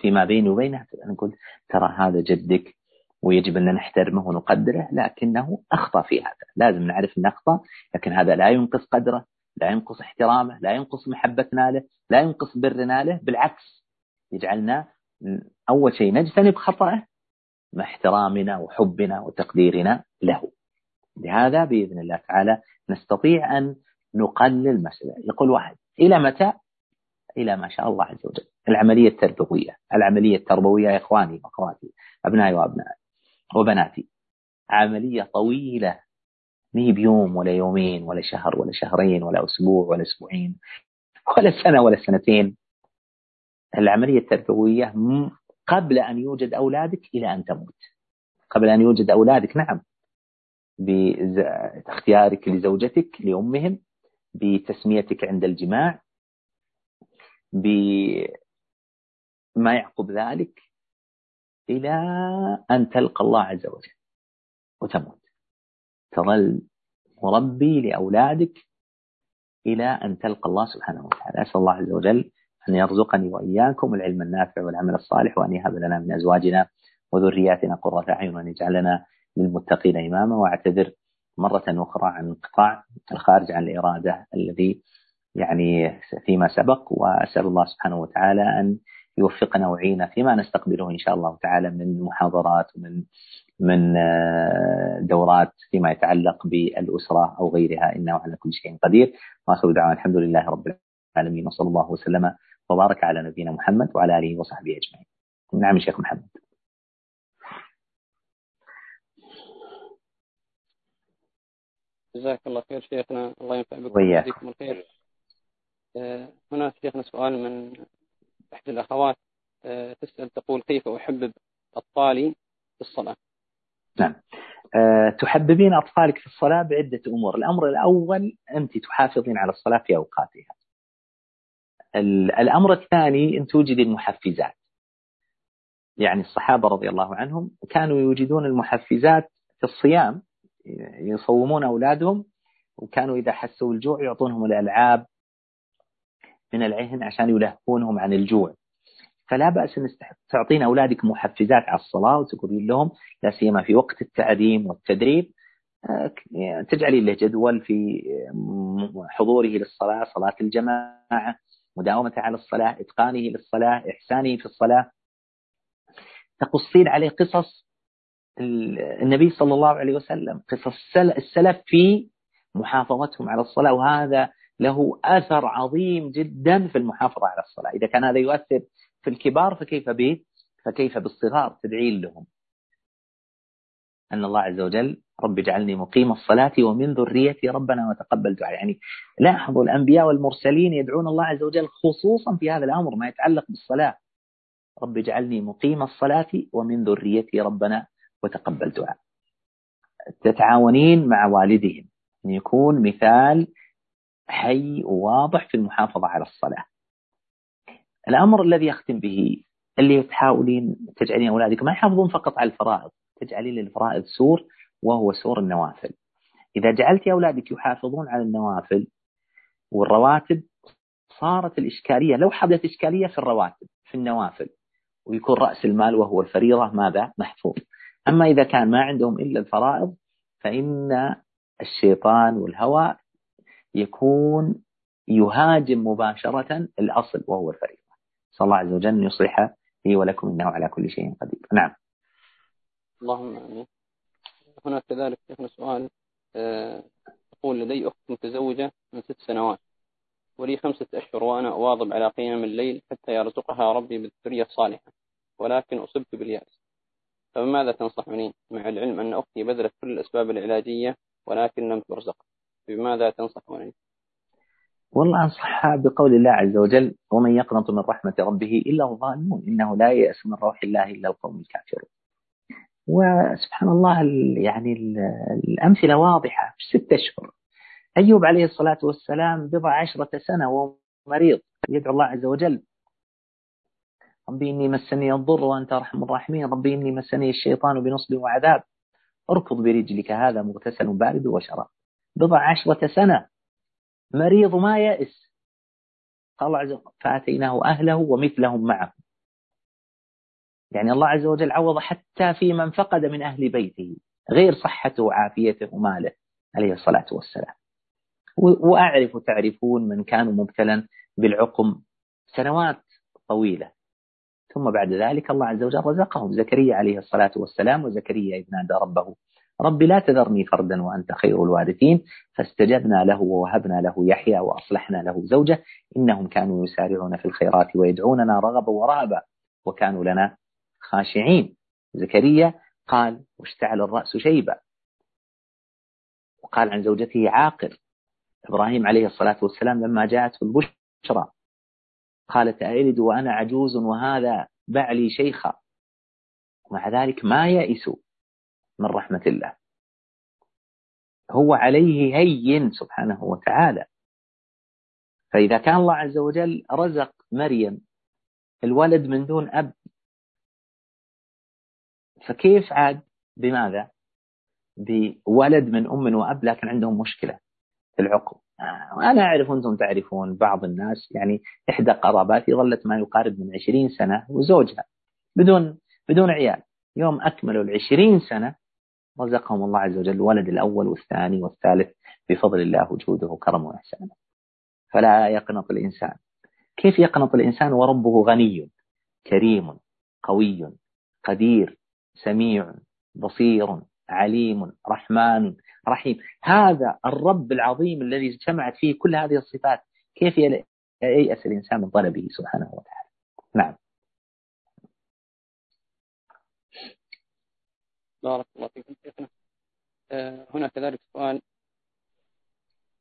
فيما بيني وبينه نقول ترى هذا جدك ويجب أن نحترمه ونقدره لكنه أخطأ في هذا. لازم نعرف أنه أخطأ لكن هذا لا ينقص قدره لا ينقص احترامه لا ينقص محبتنا له لا ينقص برنا له بالعكس يجعلنا أول شيء نجتنب خطأه مع احترامنا وحبنا وتقديرنا له. لهذا بإذن الله تعالى نستطيع أن نقلل المسألة. يقول واحد إلى متى؟ إلى ما شاء الله عز وجل. العملية التربوية. العملية التربوية يا إخواني وأخواتي أبنائي وأبنائي وبناتي. عملية طويلة. مي بيوم ولا يومين ولا شهر ولا شهرين ولا أسبوع ولا أسبوعين ولا سنة ولا سنتين. العملية التربوية قبل أن يوجد أولادك إلى أن تموت. قبل أن يوجد أولادك نعم. باختيارك لزوجتك لأمهم بتسميتك عند الجماع بما يعقب ذلك إلى أن تلقى الله عز وجل وتموت. تظل مربي لأولادك إلى أن تلقى الله سبحانه وتعالى. أسأل الله عز وجل أن يرزقني وإياكم العلم النافع والعمل الصالح وأن يهب لنا من أزواجنا وذرياتنا قرة أعين وأن يجعلنا للمتقين إماما. وأعتذر مرة أخرى عن انقطاع الخارج عن الإرادة الذي يعني فيما سبق وأسأل الله سبحانه وتعالى أن يوفقنا ويعينا فيما نستقبله إن شاء الله تعالى من محاضرات ومن من آه، دورات فيما يتعلق بالأسرة أو غيرها. إنه على كل شيء قدير. وآخر دعوانا الحمد لله رب العالمين وصلى الله وسلم وبارك على نبينا محمد وعلى آله وصحبه أجمعين. نعم شيخ محمد. جزاك الله خير شيخنا. الله ينفع بكم وياكم الخير. آه، هنا شيخنا سؤال من إحدى الأخوات. آه، تسأل تقول كيف أحبب أطفالي في الصلاة؟ نعم. أه تحببين أطفالك في الصلاة بعدة أمور. الأمر الأول أنت تحافظين على الصلاة في أوقاتها. الأمر الثاني أن توجد المحفزات. يعني الصحابة رضي الله عنهم كانوا يوجدون المحفزات في الصيام يصومون أولادهم وكانوا إذا حسوا الجوع يعطونهم الألعاب من العهن عشان يلهونهم عن الجوع. فلا بأس أن تعطين أولادك محفزات على الصلاة وتقولين لهم لا سيما في وقت التعليم والتدريب آه، تجعلين له جدول في حضوره للصلاة صلاة الجماعة. مداومته على الصلاة إتقانه للصلاة إحسانه في الصلاة. تقصين عليه قصص النبي صلى الله عليه وسلم قصص السلف في محافظتهم على الصلاة وهذا له أثر عظيم جدا في المحافظة على الصلاة. إذا كان هذا يؤثر في الكبار فكيف به فكيف بالصغار؟ تدعين لهم. أن الله عز وجل رب اجعلني مقيم الصلاة ومن ذريتي ربنا وتقبل دعاء يعني لاحظوا الأنبياء والمرسلين يدعون الله عز وجل خصوصا في هذا الأمر ما يتعلق بالصلاة. رب اجعلني مقيم الصلاة ومن ذريتي ربنا وتقبل دعاء تتعاونين مع والدهم. أن يكون مثال حي وواضح في المحافظة على الصلاة. الأمر الذي أختم به اللي تحاولين تجعلين أولادك ما يحافظون فقط على الفرائض. تجعلين للفرائض سور وهو سور النوافل. إذا جعلت أولادك يحافظون على النوافل والرواتب صارت الإشكالية لو حدث إشكالية في الرواتب في النوافل ويكون رأس المال وهو الفريضة ماذا؟ محفوظ. أما إذا كان ما عندهم إلا الفرائض فإن الشيطان والهوى يكون يهاجم مباشرة الأصل وهو الفريضة. صلى الله عز وجل أن يصلح لي ولكم إنه على كل شيء قدير. نعم. اللهم آمين هنا كذلك شيخنا سؤال آه، تقول لدي أخت متزوجة من ست سنوات ولي خمسة أشهر وأنا أواظب على قيام الليل حتى يرزقها ربي بالذرية الصالحة ولكن أصبت باليأس. فبماذا تنصحني؟ مع العلم أن أختي بذلت كل الأسباب العلاجية ولكن لم ترزق. بماذا تنصحني؟ والله أنصحها بقول الله عز وجل ومن يقنط من رحمة ربه إلا الظالمون إنه لا يأس من روح الله إلا القوم الكافرون. وسبحان الله يعني الأمثلة واضحة. في ست أشهر. أيوب عليه الصلاة والسلام بضع عشرة سنة وهو مريض. يدعو الله عز وجل. ربي إني مسني الضر وأنت أرحم الراحمين. ربي إني مسني الشيطان بنصب وعذاب. اركض برجلك. هذا مغتسل بارد وشراب. بضع عشرة سنة. مريض ما يأس. قال الله عز وجل فآتيناه أهله ومثلهم معه. يعني الله عز وجل عوض حتى في من فقد من أهل بيته غير صحته وعافيته وماله عليه الصلاة والسلام. وأعرف تعرفون من كانوا مبتلا بالعقم سنوات طويلة. ثم بعد ذلك الله عز وجل رزقهم زكريا عليه الصلاة والسلام وزكريا إذ نادى ربه رب لا تذرني فردا وأنت خير الوارثين فاستجبنا له ووهبنا له يحيى وأصلحنا له زوجة إنهم كانوا يسارعون في الخيرات ويدعوننا رغبا ورهبا وكانوا لنا خاشعين. زكريا قال واشتعل الرأس شيبا وقال عن زوجته عاقر. إبراهيم عليه الصلاة والسلام لما جاءته البشرى قالت ألد وأنا عجوز وهذا بعلي شيخا. ومع ذلك ما يئسوا من رحمة الله. هو عليه هين سبحانه وتعالى. فإذا كان الله عز وجل رزق مريم الولد من دون أب فكيف عاد؟ بماذا؟ بولد من أم وأب لكن عندهم مشكلة في العقم وأنا أعرف أنتم تعرفون بعض الناس يعني إحدى قراباتي ظلت ما يقارب من عشرين سنة وزوجها بدون بدون عيال. يوم أكملوا العشرين سنة رزقهم الله عز وجل الولد الأول والثاني والثالث بفضل الله وجوده وكرمه وإحسانه. فلا يقنط الإنسان. كيف يقنط الإنسان؟ وربه غني كريم قوي قدير سميع بصير عليم رحمن رحيم. هذا الرب العظيم الذي اجتمعت فيه كل هذه الصفات. كيف ييأس الإنسان من طلبه سبحانه وتعالى؟ نعم. بارك الله فيكم شيخنا. آه، هنا كذلك سؤال.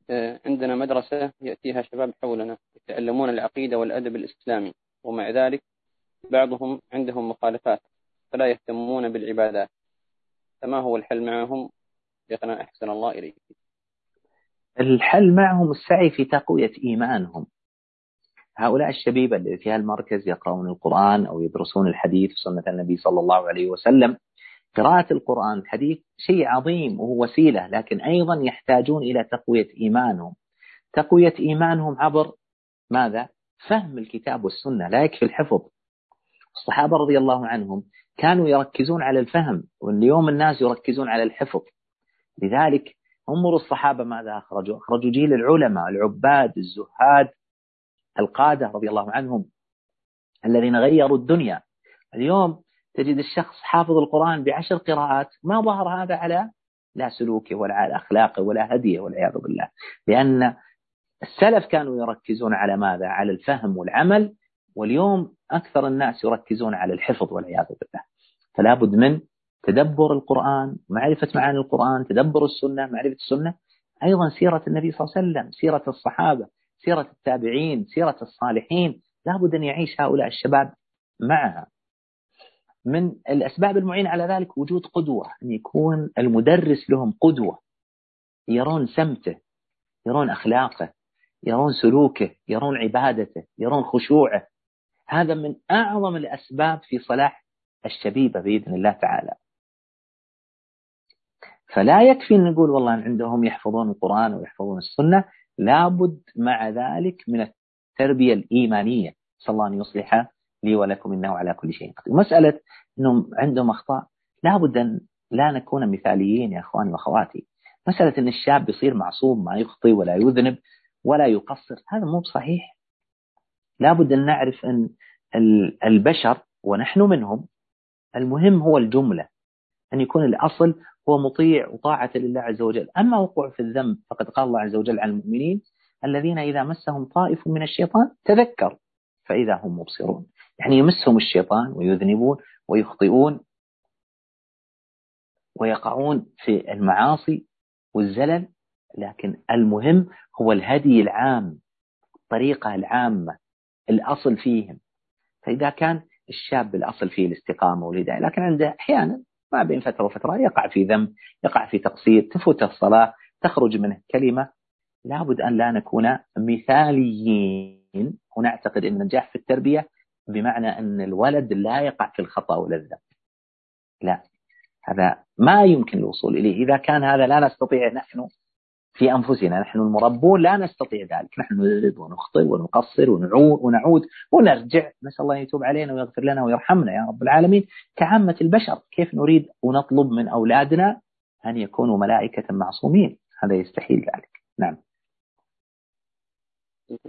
آه، عندنا مدرسة يأتيها شباب حولنا يتعلمون العقيدة والأدب الإسلامي ومع ذلك بعضهم عندهم مخالفات. فلا يهتمون بالعبادات. فما هو الحل معهم؟ شيخنا أحسن الله إليك. الحل معهم السعي في تقوية إيمانهم. هؤلاء الشبيبة اللي في هالمركز يقرؤون القرآن أو يدرسون الحديث وسنة النبي صلى الله عليه وسلم. قراءة القرآن الحديث شيء عظيم وهو وسيلة لكن أيضا يحتاجون إلى تقوية إيمانهم. تقوية إيمانهم عبر ماذا؟ فهم الكتاب والسنة لا يكفي الحفظ. الصحابة رضي الله عنهم كانوا يركزون على الفهم واليوم الناس يركزون على الحفظ. لذلك انظروا الصحابة ماذا أخرجوا. أخرجوا جيل العلماء العباد الزهاد القادة رضي الله عنهم الذين غيروا الدنيا. اليوم تجد الشخص حافظ القرآن بعشر قراءات ما ظهر هذا على لا سلوكه ولا على أخلاقه ولا هديه والعياذ بالله. لأن السلف كانوا يركزون على ماذا؟ على الفهم والعمل واليوم أكثر الناس يركزون على الحفظ والعياذ بالله. فلا بد من تدبر القرآن معرفة معاني القرآن تدبر السنة معرفة السنة. أيضا سيرة النبي صلى الله عليه وسلم سيرة الصحابة سيرة التابعين سيرة الصالحين. لا بد أن يعيش هؤلاء الشباب معها. من الأسباب المعينة على ذلك وجود قدوة أن يكون المدرس لهم قدوة. يرون سمته يرون أخلاقه يرون سلوكه يرون عبادته يرون خشوعه. هذا من أعظم الأسباب في صلاح الشبيبة بإذن الله تعالى. فلا يكفي أن نقول والله عندهم يحفظون القرآن ويحفظون السنة لابد مع ذلك من التربية الإيمانية. صلى الله أن يصلح لي ولكم إنه على كل شيء قدير. مسألة أنهم عندهم أخطاء لابد أن لا نكون مثاليين يا أخواني وأخواتي. مسألة أن الشاب يصير معصوم ما يخطي ولا يذنب ولا يقصر هذا مو بصحيح. لابد أن نعرف أن البشر ونحن منهم المهم هو الجملة أن يكون الأصل هو مطيع وطاعة لله عز وجل. أما وقوع في الذنب فقد قال الله عز وجل عن المؤمنين الذين إذا مسهم طائف من الشيطان تذكر فإذا هم مبصرون. يعني يمسهم الشيطان ويذنبون ويخطئون ويقعون في المعاصي والزلل لكن المهم هو الهدي العام الطريقة العامة. الأصل فيهم. فإذا كان الشاب الأصل فيه الاستقامة والهداية لكن عنده أحيانا ما بين فترة وفترة يقع في ذنب يقع في تقصير تفوت الصلاة تخرج منه كلمة لابد أن لا نكون مثاليين. ونعتقد أن النجاح في التربية بمعنى أن الولد لا يقع في الخطأ ولا الذنب. لا هذا ما يمكن الوصول إليه. إذا كان هذا لا نستطيع نحن في أنفسنا. نحن المربون لا نستطيع ذلك. نحن نرد ونخطئ ونقصر ونعود ونعود ونرجع. نسأل الله يتوب علينا ويغفر لنا ويرحمنا يا رب العالمين. كعامة البشر كيف نريد ونطلب من أولادنا أن يكونوا ملائكة معصومين؟ هذا يستحيل ذلك. نعم.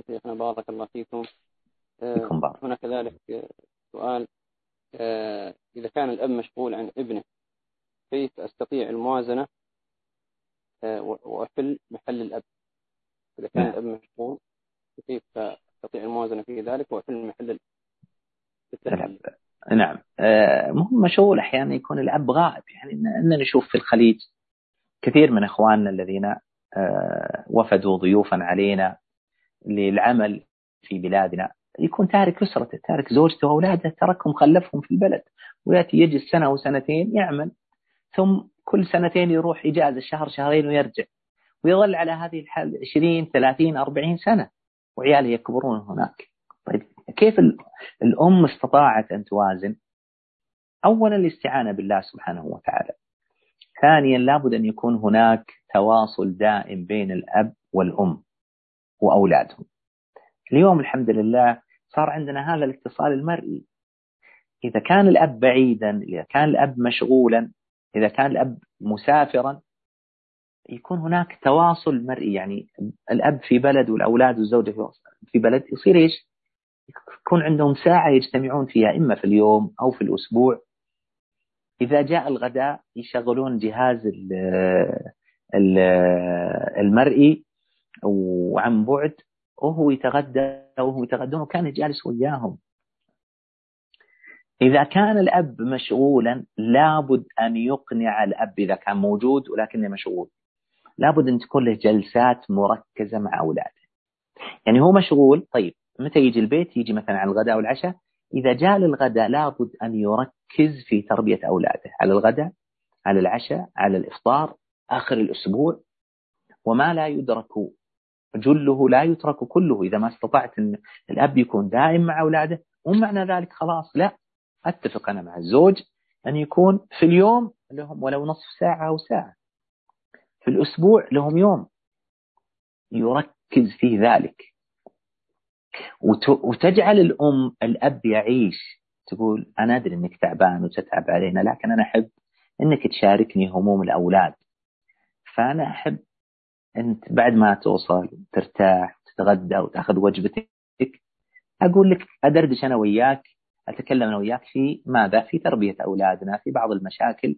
شيخنا بارك الله فيكم. آه هنا كذلك سؤال. آه إذا كان الأب مشغول عن ابنه كيف أستطيع الموازنة؟ وأحل محل الأب. إذا كان الأب مشغول كيف أستطيع الموازنة في ذلك وأحل محل الأب نعم. آه، مهم مشغول أحيانا يكون الأب غائب. يعني أننا نشوف في الخليج كثير من إخواننا الذين آه، وفدوا ضيوفا علينا للعمل في بلادنا. يكون تارك أسرته تارك زوجته وأولاده تركهم خلفهم في البلد. ويأتي يجي سنة وسنتين يعمل. ثم كل سنتين يروح إجازة شهر شهرين ويرجع. ويظل على هذه الحال 20 30 40 سنة. وعياله يكبرون هناك. طيب كيف الأم استطاعت أن توازن؟ أولا الاستعانة بالله سبحانه وتعالى. ثانيا لابد أن يكون هناك تواصل دائم بين الأب والأم وأولادهم. اليوم الحمد لله صار عندنا هذا الاتصال المرئي. إذا كان الأب بعيدا إذا كان الأب مشغولا إذا كان الأب مسافرا يكون هناك تواصل مرئي. يعني الأب في بلد والأولاد والزوجة في بلد يصير إيش؟ يكون عندهم ساعة يجتمعون فيها إما في اليوم أو في الأسبوع. إذا جاء الغداء يشغلون جهاز المرئي وعن بعد وهو يتغدى وهو يتغدون وكان جالس وياهم. إذا كان الأب مشغولا لابد أن يقنع الأب إذا كان موجود ولكنه مشغول. لابد أن تكون له جلسات مركزة مع أولاده. يعني هو مشغول طيب متى يجي البيت؟ يجي مثلا على الغداء والعشاء. إذا جاء للغداء لابد أن يركز في تربية أولاده. على الغداء على العشاء على الإفطار آخر الأسبوع. وما لا يدرك جله لا يترك كله. إذا ما استطعت أن الأب يكون دائم مع أولاده مو معنى ذلك خلاص لا. أتفق أنا مع الزوج أن يكون في اليوم لهم ولو نصف ساعة أو ساعة. في الأسبوع لهم يوم. يركز في ذلك. وتجعل الأم الأب يعيش. تقول أنا أدري أنك تعبان وتتعب علينا لكن أنا أحب أنك تشاركني هموم الأولاد. فأنا أحب أنت بعد ما توصل ترتاح تتغدى وتأخذ وجبتك أقول لك أدردش أنا وياك أتكلم أنا وياك في ماذا؟ في تربية أولادنا في بعض المشاكل.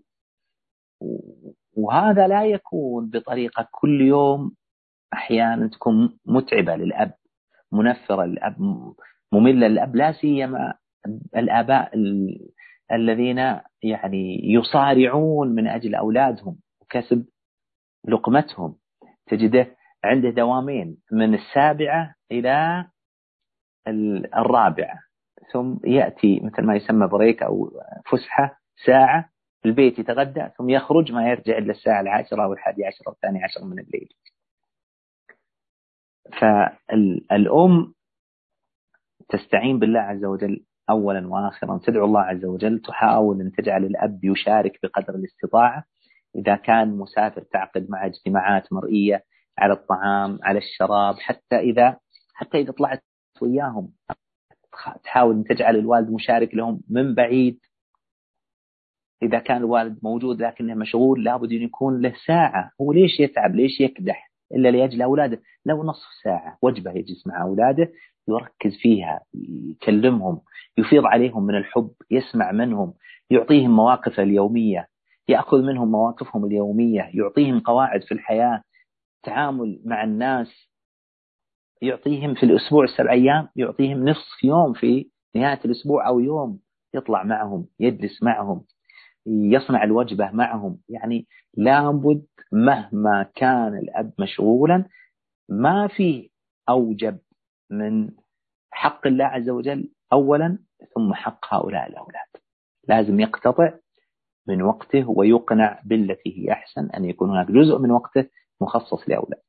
وهذا لا يكون بطريقة كل يوم أحيانا تكون متعبة للأب منفرة للأب مملة للأب لا سيما الآباء الذين يعني يصارعون من أجل أولادهم وكسب لقمتهم. تجده عنده دوامين من السابعة إلى الرابعة. ثم يأتي مثل ما يسمى بريك أو فسحة ساعة البيت يتغدى ثم يخرج ما يرجع إلا الساعة العاشرة أو الحادي عشر أو الثاني عشر من الليل. فالأم تستعين بالله عز وجل أولا وآخرا تدعو الله عز وجل تحاول أن تجعل الأب يشارك بقدر الاستطاعة. إذا كان مسافر تعقد مع اجتماعات مرئية على الطعام على الشراب حتى إذا حتى إذا طلعت وياهم. تحاول تجعل الوالد مشارك لهم من بعيد. إذا كان الوالد موجود لكنه مشغول لابد أن يكون له ساعة. هو ليش يتعب؟ ليش يكدح؟ إلا لأجل أولاده لو نصف ساعة. وجبة يجلس مع أولاده يركز فيها يكلمهم يفيض عليهم من الحب يسمع منهم يعطيهم مواقف اليومية يأخذ منهم مواقفهم اليومية يعطيهم قواعد في الحياة تعامل مع الناس يعطيهم في الأسبوع السبع أيام يعطيهم نصف يوم في نهاية الأسبوع أو يوم يطلع معهم يجلس معهم يصنع الوجبة معهم. يعني لابد مهما كان الأب مشغولا ما في أوجب من حق الله عز وجل أولا ثم حق هؤلاء الأولاد. لازم يقتطع من وقته ويقنع بالتي هي أحسن أن يكون هناك جزء من وقته مخصص لأولاده.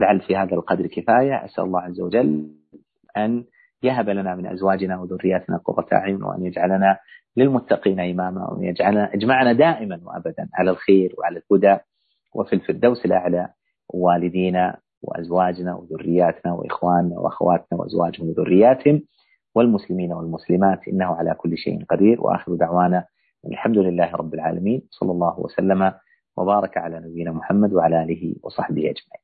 لعل في هذا القدر كفاية. أسأل الله عز وجل أن يهب لنا من أزواجنا وذرياتنا قرة أعين وأن يجعلنا للمتقين إماما وأن يجعلنا يجمعنا دائما وأبدا على الخير وعلى الهدى وفي الفردوس الأعلى. والدينا وأزواجنا وذرياتنا وإخواننا وأخواتنا وأزواجهم وذرياتهم والمسلمين والمسلمات. إنه على كل شيء قدير. وآخر دعوانا الحمد لله رب العالمين. صلى الله وسلم وبارك على نبينا محمد وعلى آله وصحبه أجمعين.